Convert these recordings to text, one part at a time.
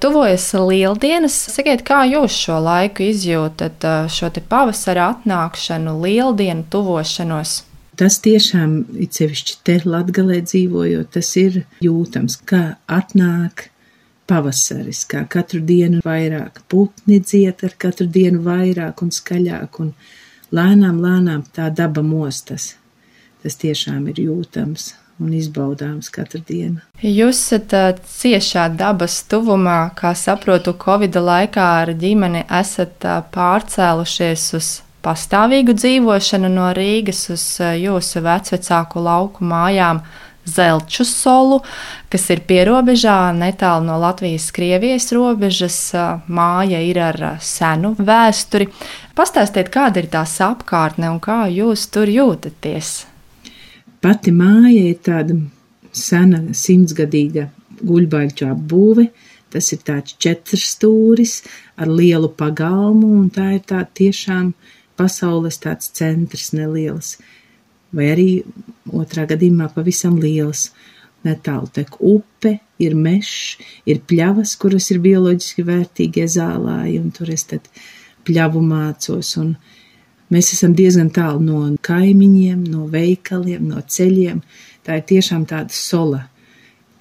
Tuvojas lieldienas. Sakiet, kā jūs šo laiku izjūtat, šo pavasara atnākšanu, lieldienu tuvošanos? Tas tiešām, it sevišķi te latgalē dzīvojot, tas ir jūtams, kā atnāk pavasaris, kā katru dienu vairāk putni dzied ar katru dienu vairāk un skaļāk, un lēnām, lēnām tā daba mostas. Tas tiešām ir jūtams un izbaudāms katru dienu. Jūs esat ciešā dabas tuvumā, kā saprotu, Covid laikā ar ģimeni esat pārcēlušies uz pastāvīgu dzīvošanu no Rīgas uz jūsu vecvecāku lauku mājām. Zelču solu, kas ir pierobežā netālu no Latvijas-Krievijas robežas. Māja ir ar senu vēsturi. Pastāstiet, kāda ir tās apkārtne un kā jūs tur jūtaties? Pati māja ir tāda sena, simtsgadīga guļbaļķu apbūve. Tas ir tāds četrstūris ar lielu pagalmu, un tā ir tā tiešām pasaules tāds centrs neliels. Vai arī otrā gadījumā pavisam liels. Netālu tek upe, ir mežs, ir pļavas, kuras ir bioloģiski vērtīgie zālāji, un tur es tad pļavu mācos. Un, uh, Mēs esam diezgan tālu no kaimiņiem, no veikaliem, no ceļiem. Tā ir tiešām tāda sola.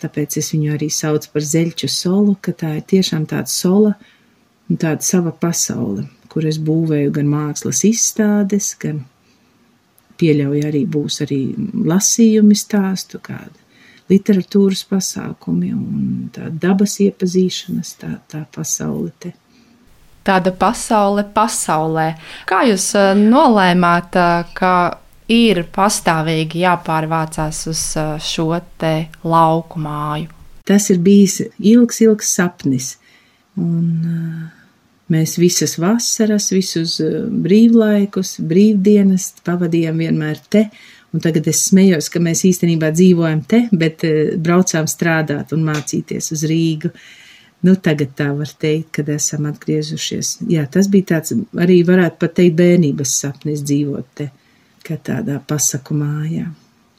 Tāpēc es viņu arī saucu par zeļķu solu, ka tā ir tiešām tāda sola un tāda sava pasaule, kur es būvēju gan mākslas izstādes, gan pieļauju arī būs arī lasījumi stāstu, kāda literatūras pasākumi un tā dabas iepazīšanas, tā, tā pasaule te tāda pasaule pasaulē. Kā jūs eh, nolēmāt, eh, ka ir pastāvīgi jāpārvācās uz eh, šo te lauku māju? Tas ir bijis ilgs, ilgs sapnis. Un, mēs visas vasaras, visus brīvlaikus, brīvdienas pavadījām vienmēr te. Un tagad es smējos, ka mēs īstenībā dzīvojam te, bet braucām strādāt un mācīties uz Rīgu. Uh, Nu, tagad tā var teikt, kad esam atgriezušies. Jā, tas bija tāds arī varētu pat teikt bērnības sapnis dzīvot te, kā tādā pasaku mājā.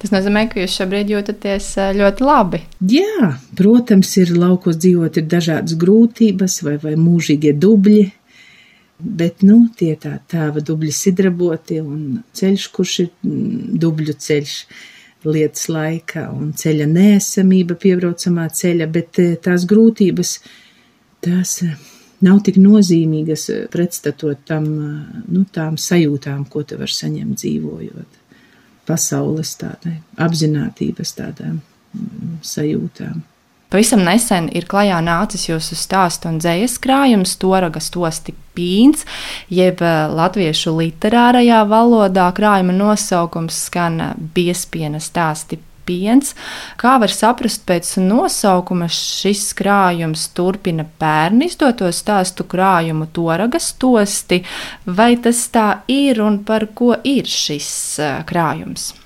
Tas nozīmē, ka jūs šobrīd jūtaties ļoti labi. Jā, protams, ir laukos dzīvot, ir dažādas grūtības vai, vai mūžīgie dubļi, bet, nu, tie tā tēva dubļi sidraboti un ceļš, kurš ir dubļu ceļš lietas laikā un ceļa nēsamība piebraucamā ceļa, bet eh, tās grūtības, tās eh, nav tik nozīmīgas eh, pretstatot tam, nu, tām sajūtām, ko tu vari saņemt dzīvojot. Pasaules tādai apzinātības tādām mm, sajūtām. Pavisam nesen ir klajā nācis jūsu stāstu un dzējas krājums Toragas tosti pīns, jeb eh, latviešu literārajā valodā krājuma nosaukums skan biespiena stāsti piens. Kā var saprast pēc nosaukuma, šis krājums turpina pērni izdoto stāstu krājumu toragas tosti, vai tas tā ir un par ko ir šis eh, krājums?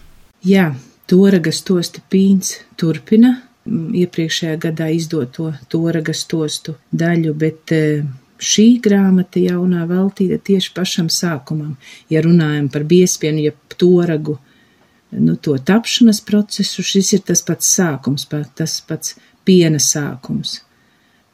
Jā, toragas tosti pīns turpina iepriekšējā gadā izdoto Toragas tostu daļu, bet e, šī grāmata jaunā veltīta tieši pašam sākumam. Ja runājam par biespienu, ja toragu, nu, to tapšanas procesu, šis ir tas pats sākums, tas pats piena sākums.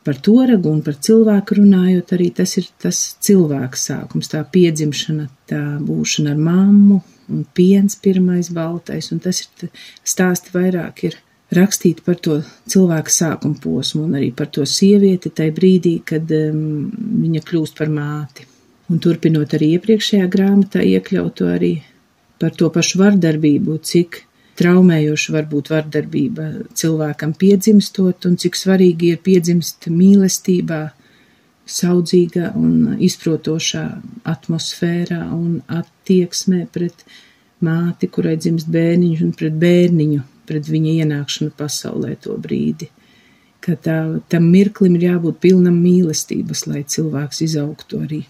Par toragu un par cilvēku runājot, arī tas ir tas cilvēka sākums, tā piedzimšana, tā būšana ar mammu un piens pirmais baltais, un tas ir stāsti vairāk ir rakstīt par to cilvēka sākuma posmu un arī par to sievieti tajā brīdī, kad um, viņa kļūst par māti. Un turpinot arī iepriekšējā grāmatā iekļautu arī par to pašu vardarbību, cik traumējoša var būt vardarbība cilvēkam piedzimstot un cik svarīgi ir piedzimst mīlestībā, saudzīgā un izprotošā atmosfērā un attieksmē pret māti, kurai dzimst bērniņš un pret bērniņu, pret viņa ienākšanu pasaulē to brīdi. Ka tā, tam mirklim ir jābūt pilnam mīlestības, lai cilvēks izaugtu arī.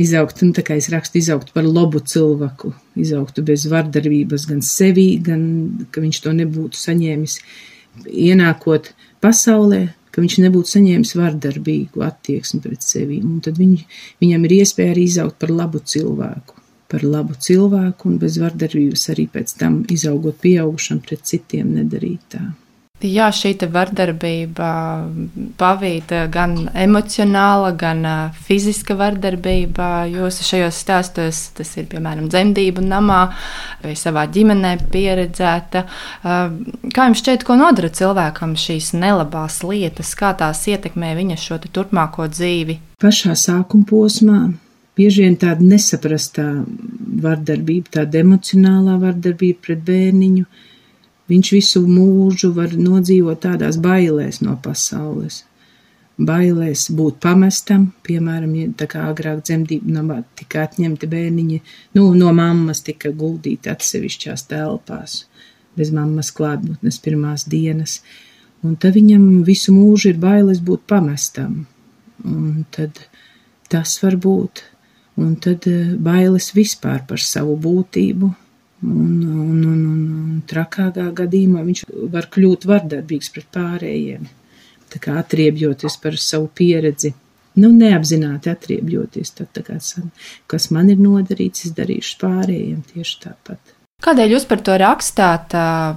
Izaugt, un tā kā es rakstu, izaugt par labu cilvēku, izaugtu bez vardarbības gan sevī, gan ka viņš to nebūtu saņēmis ienākot pasaulē, ka viņš nebūtu saņēmis vardarbīgu attieksmi pret sevi. Un tad viņ, viņam ir iespēja arī izaugt par labu cilvēku par labu cilvēku un bez vardarbības arī pēc tam izaugot pieaugušam pret citiem nedarīt tā. Jā, šī vardarbība pavīda gan emocionāla, gan fiziska vardarbība. Jūsu šajos stāstos tas ir piemēram dzemdību namā vai savā ģimenē pieredzēta. Kā jums šķiet, ko nodara cilvēkam šīs nelabās lietas, kā tās ietekmē viņa šo turpmāko dzīvi? Pašā sākuma posmā bieži vien tāda nesaprastā vardarbība, tāda emocionālā vardarbība pret bērniņu Viņš visu mūžu var nodzīvot tādās bailēs no pasaules. Bailēs būt pamestam, piemēram, ja tā kā agrāk dzemdību namā tika atņemti bērniņi, nu, no mammas tika guldīti atsevišķās telpās, bez mammas klātbūtnes pirmās dienas. Un tad viņam visu mūžu ir bailes būt pamestam. Un tad tas var būt, un tad eh, bailes vispār par savu būtību, Un, un, un, un trakākā gadījumā viņš var kļūt vardarbīgs pret pārējiem, tā kā atriebjoties par savu pieredzi. Nu, neapzināti atriebjoties, tad, kā, kas man ir nodarīts, es darīšu pārējiem tieši tāpat. Kādēļ jūs par to rakstāt,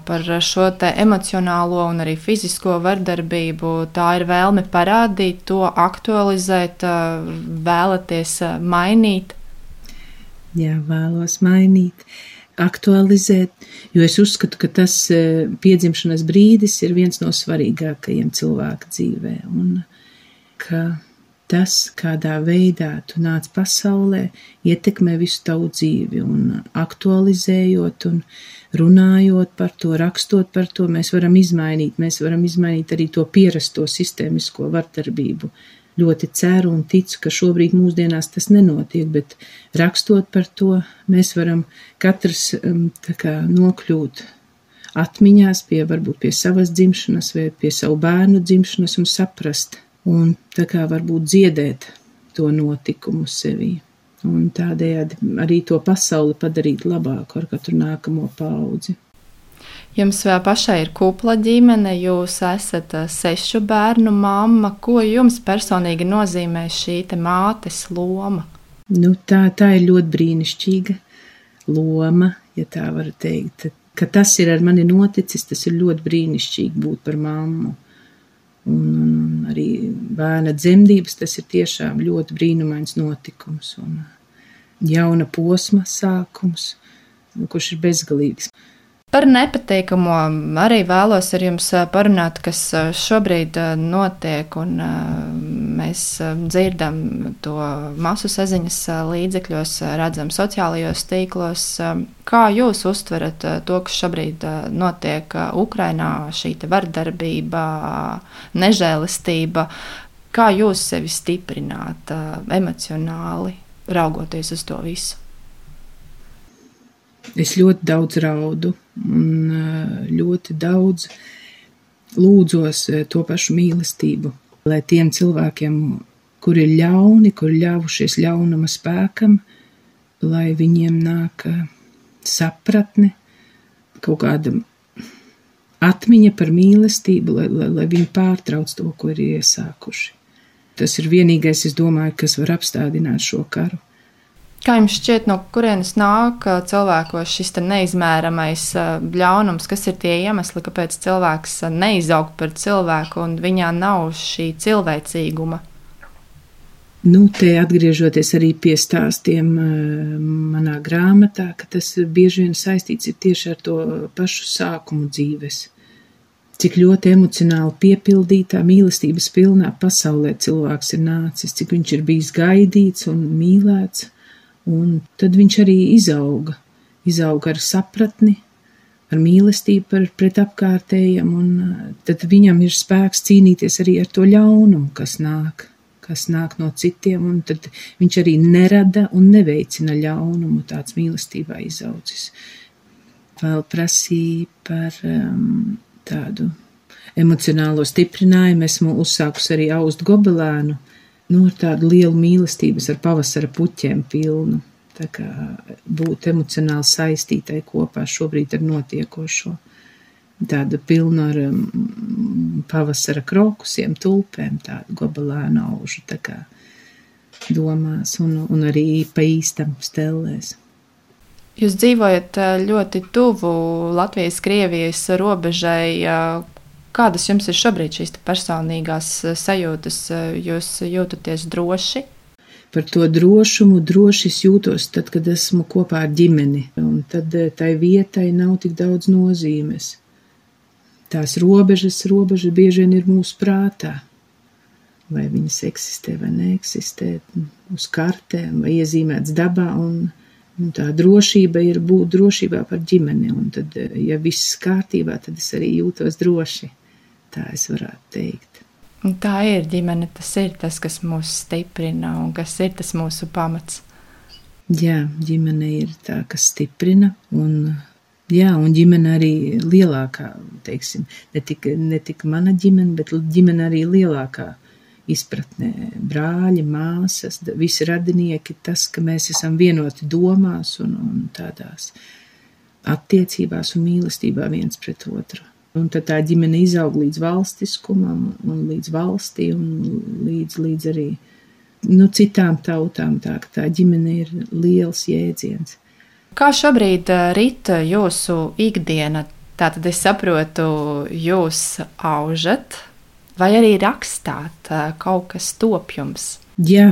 par šo emocionālo un arī fizisko vardarbību? Tā ir vēlme parādīt to, aktualizēt, vēlaties mainīt? Jā, vēlos mainīt. Aktualizēt, jo es uzskatu, ka tas piedzimšanas brīdis ir viens no svarīgākajiem cilvēka dzīvē, un ka tas, kādā veidā tu nāc pasaulē, ietekmē visu tavu dzīvi, un aktualizējot un runājot par to, rakstot par to, mēs varam izmainīt, mēs varam izmainīt arī to pierasto sistēmisko vardarbību, ļoti ceru un ticu, ka šobrīd mūsdienās tas nenotiek, bet rakstot par to, mēs varam katrs um, kā, nokļūt atmiņās pie varbūt pie savas dzimšanas vai pie savu bērnu dzimšanas un saprast un tā kā varbūt dziedēt to notikumu sevī. Un tādējādi arī to pasauli padarīt labāku ar katru nākamo paudzi. Jums pašai ir kupla ģimene, jūs esat sešu bērnu mamma. Ko jums personīgi nozīmē šī mātes loma? Nu, tā, tā ir ļoti brīnišķīga loma, ja tā var teikt. Ka tas ir ar mani noticis, tas ir ļoti brīnišķīgi būt par mammu. Un arī bērna dzemdības tas ir tiešām ļoti brīnumains notikums un jauna posma sākums, kurš ir bezgalīgs. Par nepatīkamo arī vēlos ar jums parunāt, kas šobrīd notiek, un mēs dzirdam to masu saziņas līdzekļos, redzam sociālajos tīklos. Kā jūs uztverat to, kas šobrīd notiek Ukrainā, šī vardarbība, nežēlistība? Kā jūs sevi stiprināt emocionāli, raugoties uz to visu? Es ļoti daudz raudu un eh, ļoti daudz lūdzos eh, to pašu mīlestību, lai tiem cilvēkiem, kuri ir ļauni, kuri ļāvušies ļaunuma spēkam, lai viņiem nāk eh, sapratne, kaut kāda atmiņa par mīlestību, lai, lai, lai viņi pārtrauc to, ko ir iesākuši. Tas ir vienīgais, es domāju, kas var apstādināt šo karu. Kā jums šķiet, no kurienes nāk cilvēkos šis neizmēramais ļaunums, kas ir tie iemesli, kāpēc cilvēks neizaug par cilvēku un viņā nav šī cilvēcīguma? Nu, te atgriežoties arī pie stāstiem manā grāmatā, ka tas bieži vien saistīts tieši ar to pašu sākumu dzīves. Cik ļoti emocionāli piepildītā, mīlestības pilnā pasaulē cilvēks ir nācis, cik viņš ir bijis gaidīts un mīlēts Un tad viņš arī izauga, izauga ar sapratni, ar mīlestību par, pret apkārtējiem, un uh, tad viņam ir spēks cīnīties arī ar to ļaunumu, kas nāk, kas nāk no citiem, un tad viņš arī nerada un neveicina ļaunumu tāds mīlestībā izaudzis. Vēl prasīja par um, tādu emocionālo stiprinājumu, esmu uzsākus arī aust gobelēnu, nu, ar tādu lielu mīlestības, ar pavasara puķiem pilnu. Tā kā būt emocionāli saistītai kopā šobrīd ar notiekošo. Tāda pilna ar um, pavasara krokusiem, tulpēm, tādu gobelēnu aužu, tā kā domās, un, un arī pa īstam stelēs. Jūs dzīvojat uh, ļoti tuvu Latvijas-Krievijas robežai. Kādas jums ir šobrīd šīs personīgās sajūtas? Jūs jūtaties droši? Par to drošumu droši jūtos tad, kad esmu kopā ar ģimeni, un tad tai vietai nav tik daudz nozīmes. Tās robežas, robežas bieži vien ir mūsu prātā vai viņas eksistē vai neeksistē uz kartēm vai iezīmēts dabā. Un, un tā drošība ir būt drošībā par ģimeni. Un tad, ja viss kārtībā, tad es arī jūtos droši. Tā es varētu teikt. Un tā ir ģimene, tas ir tas, kas mūs stiprina un kas ir tas mūsu pamats. Jā, ģimene ir tā, kas stiprina un Jā, un ģimene arī lielākā, teiksim, ne tik, ne tik mana ģimene, bet ģimene arī lielākā izpratnē, brāļi, māsas, visi radinieki, tas, ka mēs esam vienoti domās un, un tādās attiecībās un mīlestībā viens pret otru. Un tad tā ģimene izaug līdz valstiskumam, un līdz valstī, un līdz, līdz arī nu, citām tautām. Tā, tā ģimene ir liels jēdziens. Kā šobrīd eh, rita jūsu ikdiena? Tātad es saprotu, jūs aužat, vai arī rakstāt kaut kas top jums? Jā,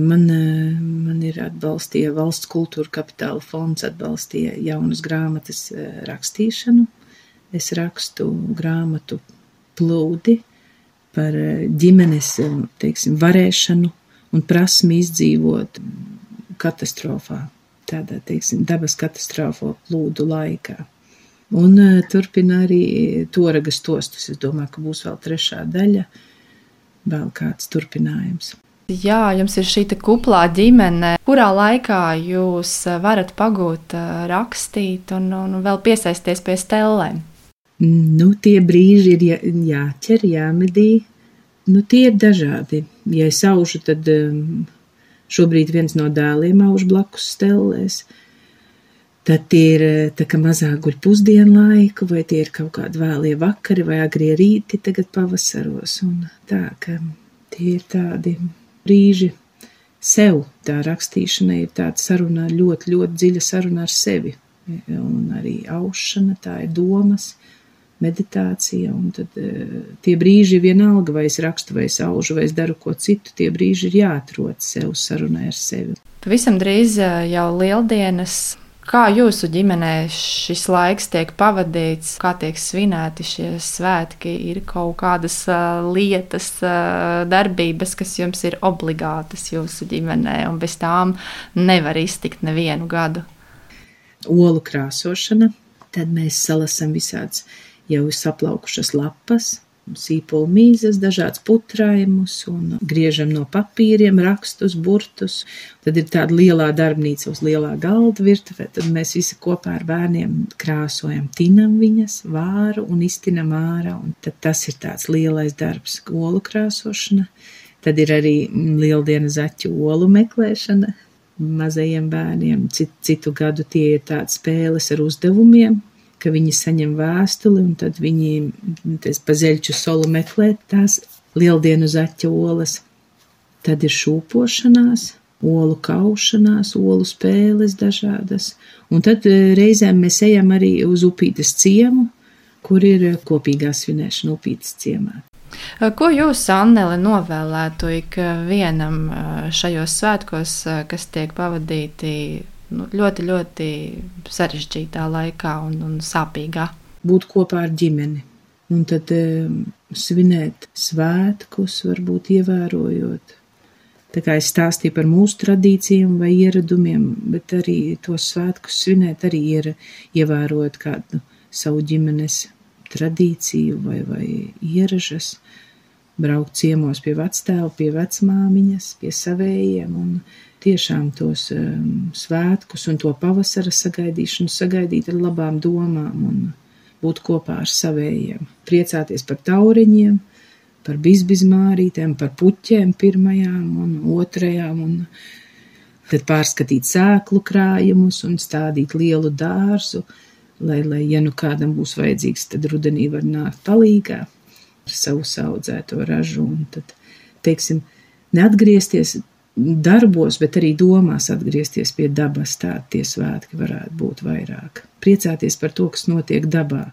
man, man ir atbalstīja valsts kultūra kapitāla fonds, atbalstīja jaunas grāmatas rakstīšanu. Es rakstu grāmatu plūdi par ģimenes, teiksim, varēšanu un prasmi izdzīvot katastrofā, tādā, teiksim, dabas katastrofu plūdu laikā. Un uh, turpina arī toragas tostus. Es domāju, ka būs vēl trešā daļa, vēl kāds turpinājums. Jā, jums ir šī kuplā ģimene. Kurā laikā jūs varat pagūt, rakstīt un, un vēl piesaisties pie stelēm? Nu, tie brīži ir jā, jāķer, jāmedī. Nu, tie ir dažādi. Ja es aužu, tad um, šobrīd viens no dēliem auž blakus stelēs. Uh, Tad tie ir tā kā mazāk guļ pusdienu laiku, vai tie ir kaut kādi vēlie vakari vai agrie rīti tagad pavasaros. Un tā, ka tie ir tādi brīži sev. Tā rakstīšana ir tāda saruna, ļoti, ļoti dziļa saruna ar sevi. Un arī aušana, tā ir domas, meditācija. Un tad tie brīži vienalga, vai es rakstu, vai es aužu, vai es daru ko citu, tie brīži ir jāatrod sev sarunai ar sevi. Pavisam drīz jau lieldienas Kā jūsu ģimenē šis laiks tiek pavadīts, kā tiek svinēti šie svētki? Ir kaut kādas uh, lietas, darbības, kas jums ir obligātas jūsu ģimenē, un bez tām nevar iztikt nevienu gadu. Olu krāsošana, tad mēs salasam visādas jau saplaukušas lapas, sīpolu mīzes, dažādas putrājumus un griežam no papīriem, rakstus, burtus. Tad ir tāda lielā darbnīca uz lielā galda virtuvē, tad mēs visi kopā ar bērniem krāsojam, tinam viņas, vāru un iztinam ārā, un tad tas ir tāds lielais darbs, olu krāsošana. Tad ir arī lieldienas zaķu olu meklēšana mazajiem bērniem. Citu, citu gadu tie ir tādas spēles ar uzdevumiem, ka viņi saņem vēstuli un tad viņi pa zeļķu solu meklē tās lieldienu zaķa olas. Tad ir šūpošanās, olu kaušanās, olu spēles dažādas. Un tad e, reizēm mēs ejam arī uz upītes ciemu, kur ir kopīgā svinēšana upītes ciemā. Ko jūs, Anneli, novēlētu ikvienam e, šajos svētkos, e, kas tiek pavadīti nu, ļoti, ļoti sarežģītā laikā un, un sāpīgā. Būt kopā ar ģimeni. Un tad um, svinēt svētkus, varbūt ievērojot. Tā kā es stāstīju par mūsu tradīcijām vai ieradumiem, bet arī tos svētkus svinēt arī ir ievērojot kādu savu ģimenes tradīciju vai, vai ieražas, braukt ciemos pie vectēva, pie vecmāmiņas, pie savējiem un tiešām tos um, svētkus un to pavasara sagaidīšanu sagaidīt ar labām domām un būt kopā ar savējiem. Priecāties par tauriņiem, par bizbizmārītēm, par puķēm pirmajām un otrajām un tad pārskatīt sēklu krājumus un stādīt lielu dārzu, lai, lai ja nu kādam būs vajadzīgs, tad rudenī var nākt palīgā savu saudzēto ražu un tad, teiksim, neatgriezties darbos, bet arī domās atgriezties pie dabas, tā tie svētki varētu būt vairāk. Priecāties par to, kas notiek dabā.